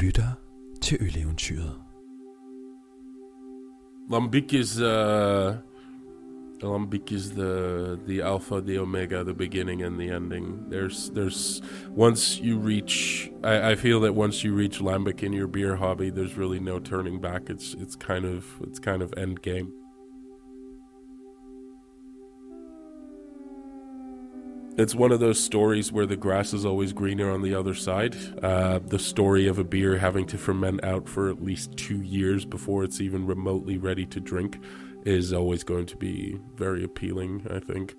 lytter til Øleventyret. Lambic is uh, is the the alpha, the omega, the beginning and the ending. There's there's once you reach, I, I feel that once you reach lambic in your beer hobby, there's really no turning back. It's it's kind of it's kind of end game. It's one of those stories where the grass is always greener on the other side. Uh, the story of a beer having to ferment out for at least two years before it's even remotely ready to drink is always going to be very appealing, I think.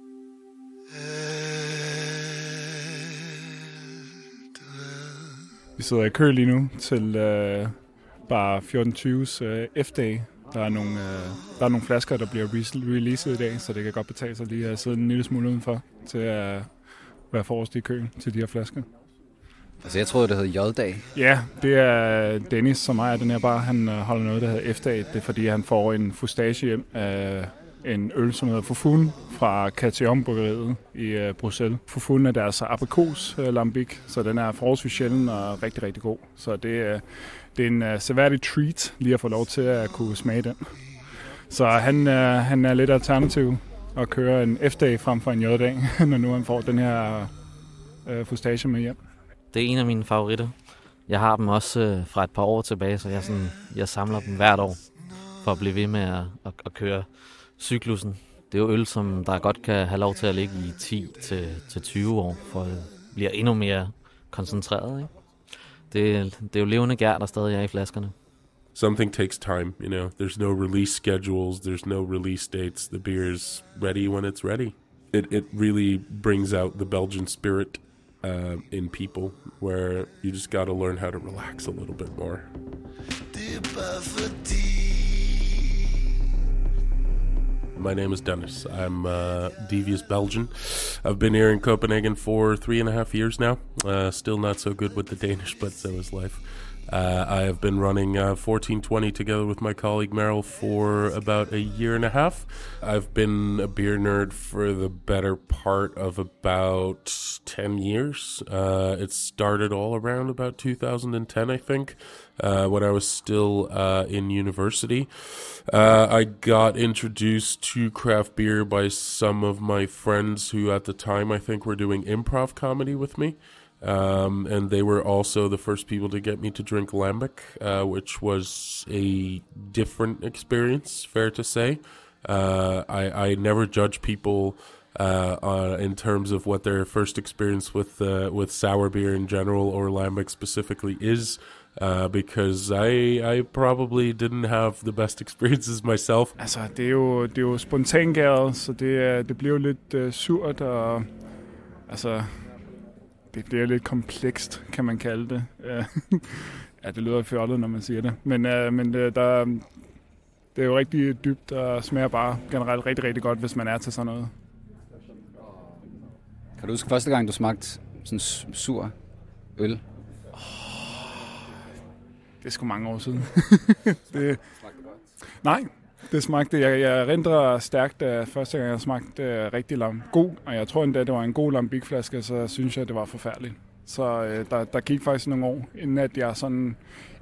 Vi sidder i kø lige nu til øh, bare 1420's øh, F-Day. Der er, nogle, øh, der er nogle flasker, der bliver re- releaset i dag, så det kan godt betale sig lige at sidde en lille smule udenfor til at være forrest i køen til de her flasker. Altså, jeg troede, det hed J-dag. Ja, det er Dennis, som ejer den her bar. Han øh, holder noget, der hedder F-dag. Det er, fordi han får en fustage hjem af en øl, som hedder Fufun fra Catium Bryggeriet i øh, Bruxelles. Fufun er deres aprikos øh, lambic, så den er forholdsvis sjælden og rigtig, rigtig god. Så det, uh, det er en uh, seværdig treat lige at få lov til at kunne smage den. Så han, uh, han er lidt alternativ at køre en F-dag frem for en J-dag, når nu han får den her uh, fustage med hjem. Det er en af mine favoritter. Jeg har dem også øh, fra et par år tilbage, så jeg, sådan, jeg samler dem hvert år for at blive ved med at, at, at køre cyklusen. Det er jo øl, som der godt kan have lov til at ligge i 10 til, til 20 år, for at blive endnu mere koncentreret. Ikke? Det, det er jo levende gær, der stadig er i flaskerne. Something takes time, you know. There's no release schedules, there's no release dates. The beer's ready when it's ready. It it really brings out the Belgian spirit uh, in people, where you just got to learn how to relax a little bit more. My name is Dennis. I'm a devious Belgian. I've been here in Copenhagen for three and a half years now. Uh, still not so good with the Danish, but so is life. Uh, I have been running uh, 1420 together with my colleague Meryl for about a year and a half. I've been a beer nerd for the better part of about 10 years. Uh, it started all around about 2010, I think, uh, when I was still uh, in university. Uh, I got introduced to craft beer by some of my friends who, at the time, I think were doing improv comedy with me. Um, and they were also the first people to get me to drink lambic, uh, which was a different experience, fair to say. Uh, I, I never judge people uh, uh, in terms of what their first experience with uh, with sour beer in general or lambic specifically is. Uh, because I I probably didn't have the best experiences myself. Altså, det er jo, det er jo spontangæret, så det, er- det bliver lidt uh, surt, og altså, det bliver lidt komplekst, kan man kalde det. Øh, ja, det lyder fjollet, når man siger det. Men, uh, men uh, der, det er jo rigtig dybt og smager bare generelt rigtig, rigtig godt, hvis man er til sådan noget. Kan du huske første gang, du smagte sådan sur øl? Det er sgu mange år siden. det, nej, det smagte, jeg, jeg rindrer stærkt, da første gang jeg smagte uh, rigtig lam. God, og jeg tror endda, det var en god lambikflaske, så synes jeg, det var forfærdeligt. Så uh, der, der gik faktisk nogle år, inden at jeg sådan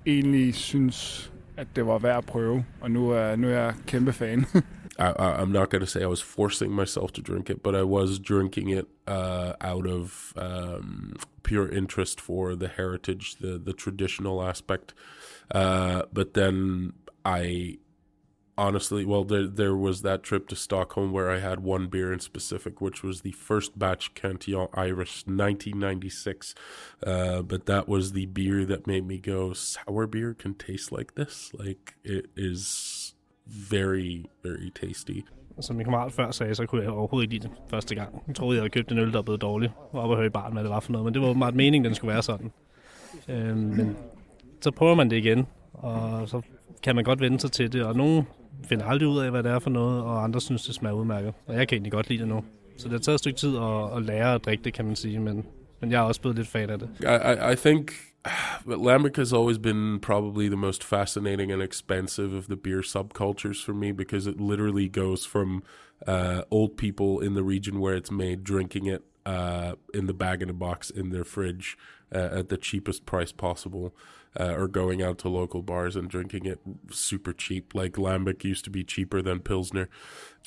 egentlig synes, at det var værd at prøve. Og nu, uh, nu er jeg kæmpe fan. I, I, I'm not going to say I was forcing myself to drink it, but I was drinking it uh, out of um, pure interest for the heritage, the the traditional aspect. Uh, but then I honestly, well, there there was that trip to Stockholm where I had one beer in specific, which was the first batch Cantillon Iris, 1996. Uh, but that was the beer that made me go, sour beer can taste like this. Like it is very very tasty. Som min kammerat før sagde, så kunne jeg overhovedet ikke lide det første gang. Jeg troede, jeg havde købt en øl, der blevet dårlig. Og op og høre i baren, hvad det var for noget. Men det var åbenbart meningen, den skulle være sådan. Øhm, men så prøver man det igen, og så kan man godt vende sig til det. Og nogen finder aldrig ud af, hvad det er for noget, og andre synes, det smager udmærket. Og jeg kan egentlig godt lide det nu. Så det har taget et stykke tid at, at lære at drikke det, kan man sige. Men, men jeg er også blevet lidt fan af det. I, I, I think lambic has always been probably the most fascinating and expensive of the beer subcultures for me because it literally goes from uh, old people in the region where it's made drinking it uh, in the bag in a box in their fridge uh, at the cheapest price possible, uh, or going out to local bars and drinking it super cheap. Like Lambic used to be cheaper than Pilsner,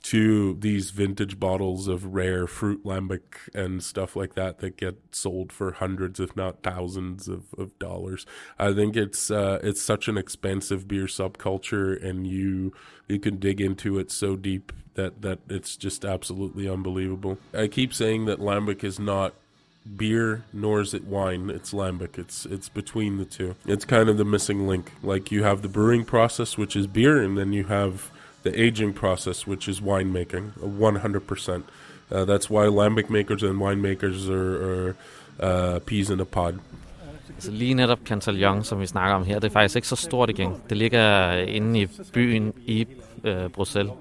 to these vintage bottles of rare fruit lambic and stuff like that that get sold for hundreds, if not thousands, of, of dollars. I think it's uh, it's such an expensive beer subculture, and you you can dig into it so deep that that it's just absolutely unbelievable. I keep saying that lambic is not beer nor is it wine it's lambic it's it's between the two it's kind of the missing link like you have the brewing process which is beer and then you have the aging process, which is winemaking, 100%. Uh, that's why lambic makers and winemakers are, are uh, peas in a pod. Altså lige netop Cantillon, som vi snakker om her, det er faktisk ikke så stort igen. Det ligger inde i byen i øh, Bruxelles.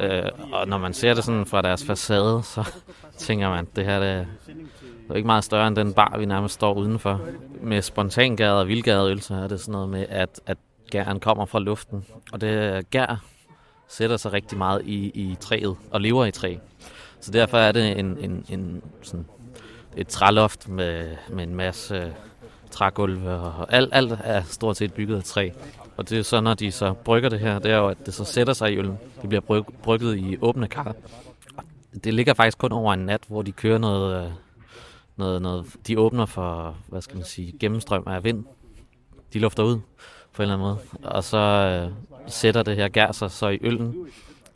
Øh, og når man ser det sådan fra deres facade, så tænker man, det her det, det er ikke meget større end den bar, vi nærmest står udenfor. Med spontangade og vildgadeøl, så er det sådan noget med, at, at gæren kommer fra luften. Og det gær sætter sig rigtig meget i, i træet og lever i træ. Så derfor er det en, en, en sådan et træloft med, med en masse trægulve, og alt, alt er stort set bygget af træ. Og det er så, når de så brygger det her, det er jo, at det så sætter sig i øllen. Det bliver bryg, brygget i åbne kar. Og Det ligger faktisk kun over en nat, hvor de kører noget, øh, noget, noget de åbner for, hvad skal man sige, gennemstrøm af vind. De lufter ud på en eller anden måde. Og så øh, sætter det her gær sig så i øllen,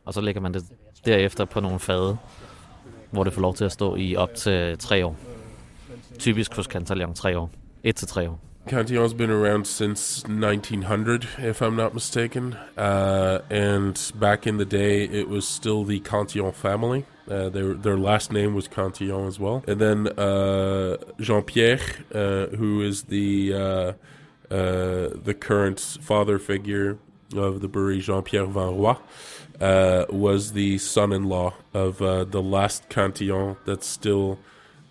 og så lægger man det derefter på nogle fade, hvor det får lov til at stå i op til tre år. Typisk hos Cantalion tre år. Cantillon's been around since 1900, if I'm not mistaken. Uh, and back in the day, it was still the Cantillon family. Uh, their their last name was Cantillon as well. And then uh, Jean Pierre, uh, who is the uh, uh, the current father figure of the brewery, Jean Pierre Van Roy, was the son in law of the last Cantillon that still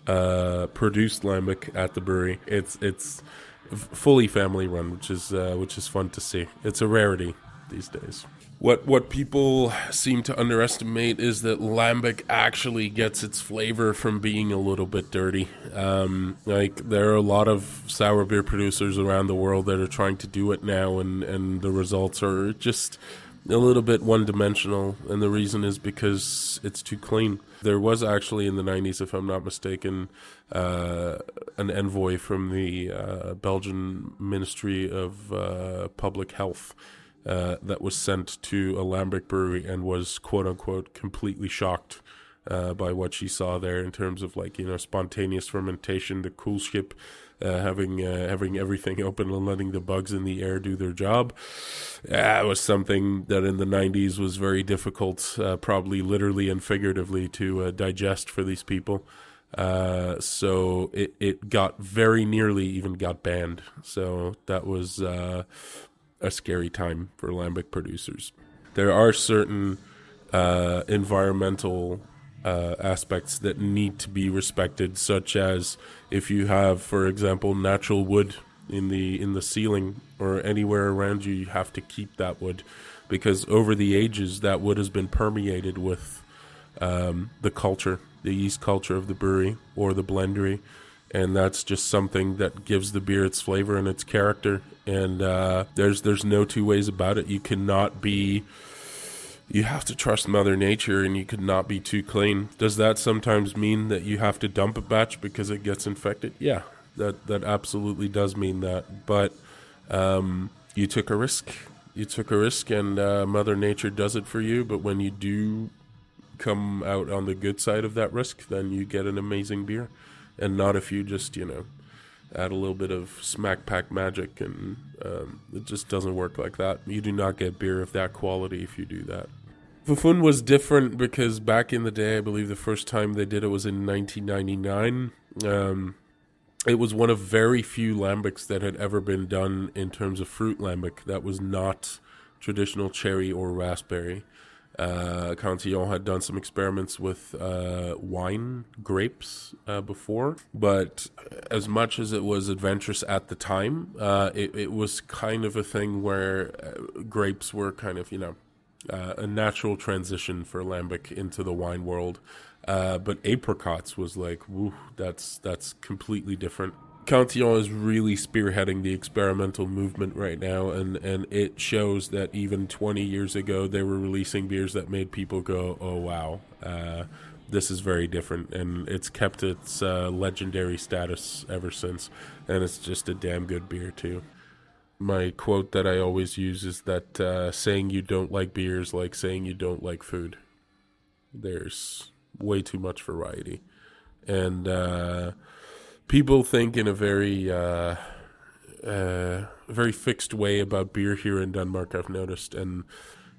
uh, produced lambic at the brewery. It's it's fully family run, which is uh, which is fun to see. It's a rarity these days. What what people seem to underestimate is that lambic actually gets its flavor from being a little bit dirty. Um, like there are a lot of sour beer producers around the world that are trying to do it now, and and the results are just a little bit one dimensional, and the reason is because it's too clean. There was actually in the 90s, if I'm not mistaken, uh, an envoy from the uh, Belgian Ministry of uh, Public Health uh, that was sent to a lambic brewery and was quote unquote completely shocked uh, by what she saw there in terms of like you know spontaneous fermentation, the coolship uh, having uh, having everything open and letting the bugs in the air do their job. That was something that in the 90s was very difficult, uh, probably literally and figuratively, to uh, digest for these people. Uh, so it, it got very nearly even got banned. So that was uh, a scary time for lambic producers. There are certain uh, environmental uh, aspects that need to be respected, such as if you have, for example, natural wood in the in the ceiling or anywhere around you, you have to keep that wood because over the ages that wood has been permeated with um, the culture, the yeast culture of the brewery or the blendery, and that's just something that gives the beer its flavor and its character. And uh, there's there's no two ways about it. You cannot be. You have to trust Mother Nature, and you could not be too clean. Does that sometimes mean that you have to dump a batch because it gets infected? Yeah, that that absolutely does mean that. But um, you took a risk. You took a risk, and uh, Mother Nature does it for you. But when you do come out on the good side of that risk, then you get an amazing beer and not if you just you know add a little bit of smack pack magic and um, it just doesn't work like that you do not get beer of that quality if you do that Fou'Foune was different because back in the day, I believe the first time they did it was in 1999. Um, it was one of very few lambics that had ever been done in terms of fruit lambic that was not traditional cherry or raspberry. Uh, Cantillon had done some experiments with uh, wine grapes uh, before, but as much as it was adventurous at the time, uh, it, it, was kind of a thing where uh, grapes were kind of, you know, uh, a natural transition for lambic into the wine world. But apricots was like, woo, that's that's completely different. Cantillon is really spearheading the experimental movement right now, and, and it shows that even 20 years ago, they were releasing beers that made people go, oh, wow, uh, this is very different. And it's kept its uh, legendary status ever since, and it's just a damn good beer, too. My quote that I always use is that uh, saying you don't like beer is like saying you don't like food. There's way too much variety. And, uh, people think in a very uh, uh, very fixed way about beer here in Denmark. I've noticed, and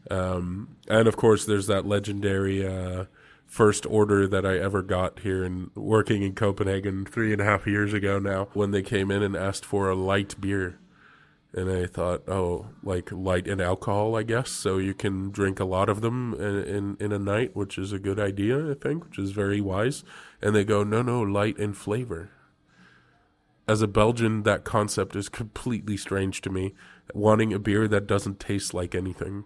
um, and of course, there's that legendary uh, first order that I ever got here and working in Copenhagen three and a half years ago now, when they came in and asked for a light beer. And I thought, oh, like light in alcohol, I guess. So you can drink a lot of them in, in, in a night, which is a good idea, I think, which is very wise. And they go, no, no, light in flavor as a Belgian, that concept is completely strange to me. Wanting a beer that doesn't taste like anything.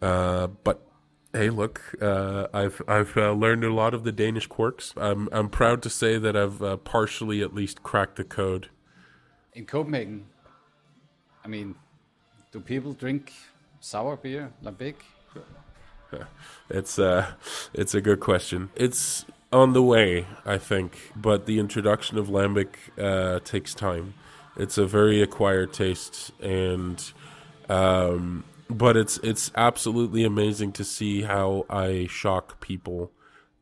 Uh, but hey, look, uh, I've I've uh, learned a lot of the Danish quirks. I'm I'm proud to say that I've uh, partially at least cracked the code. In Copenhagen, I mean, do people drink sour beer, Lambic? It's uh, it's a good question. It's on the way, I think, but the introduction of lambic uh, takes time. It's a very acquired taste, and um, but it's it's absolutely amazing to see how I shock people,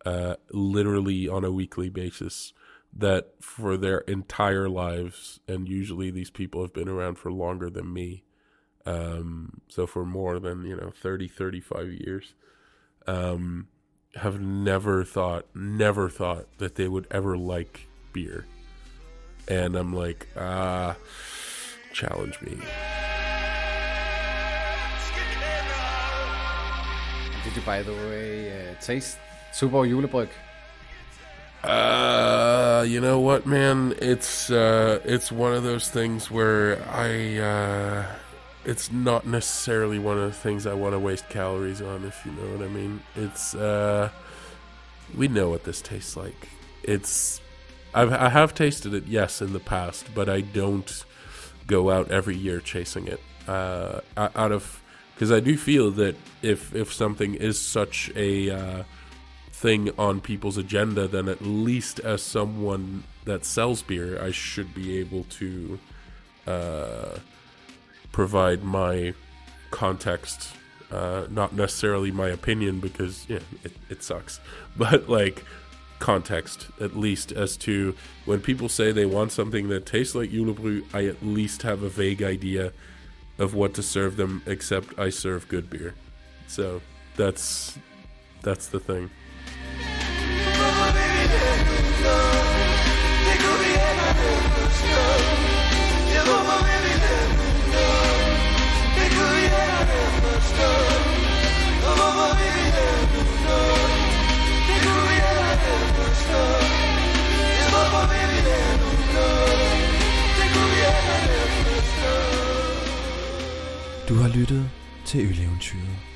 uh, literally on a weekly basis. That for their entire lives, and usually these people have been around for longer than me, um, so for more than you know 30, 35 years. Um, have never thought, never thought that they would ever like beer. And I'm like, ah, challenge me. Did you, by the way, uh, taste Tuborg Julebryg? Uh, you know what, man? It's uh, it's one of those things where I uh, it's not necessarily one of the things I want to waste calories on, if you know what I mean. It's uh, we know what this tastes like. It's I've I have tasted it, yes, in the past, but I don't go out every year chasing it. Uh, out of because I do feel that if if something is such a uh, thing on people's agenda, then at least as someone that sells beer, I should be able to. Uh, provide my context, uh, not necessarily my opinion because yeah, it, it sucks, but like context at least as to when people say they want something that tastes like Julebryg, I at least have a vague idea of what to serve them. Except I serve good beer, so that's that's the thing. Til Øleventyret.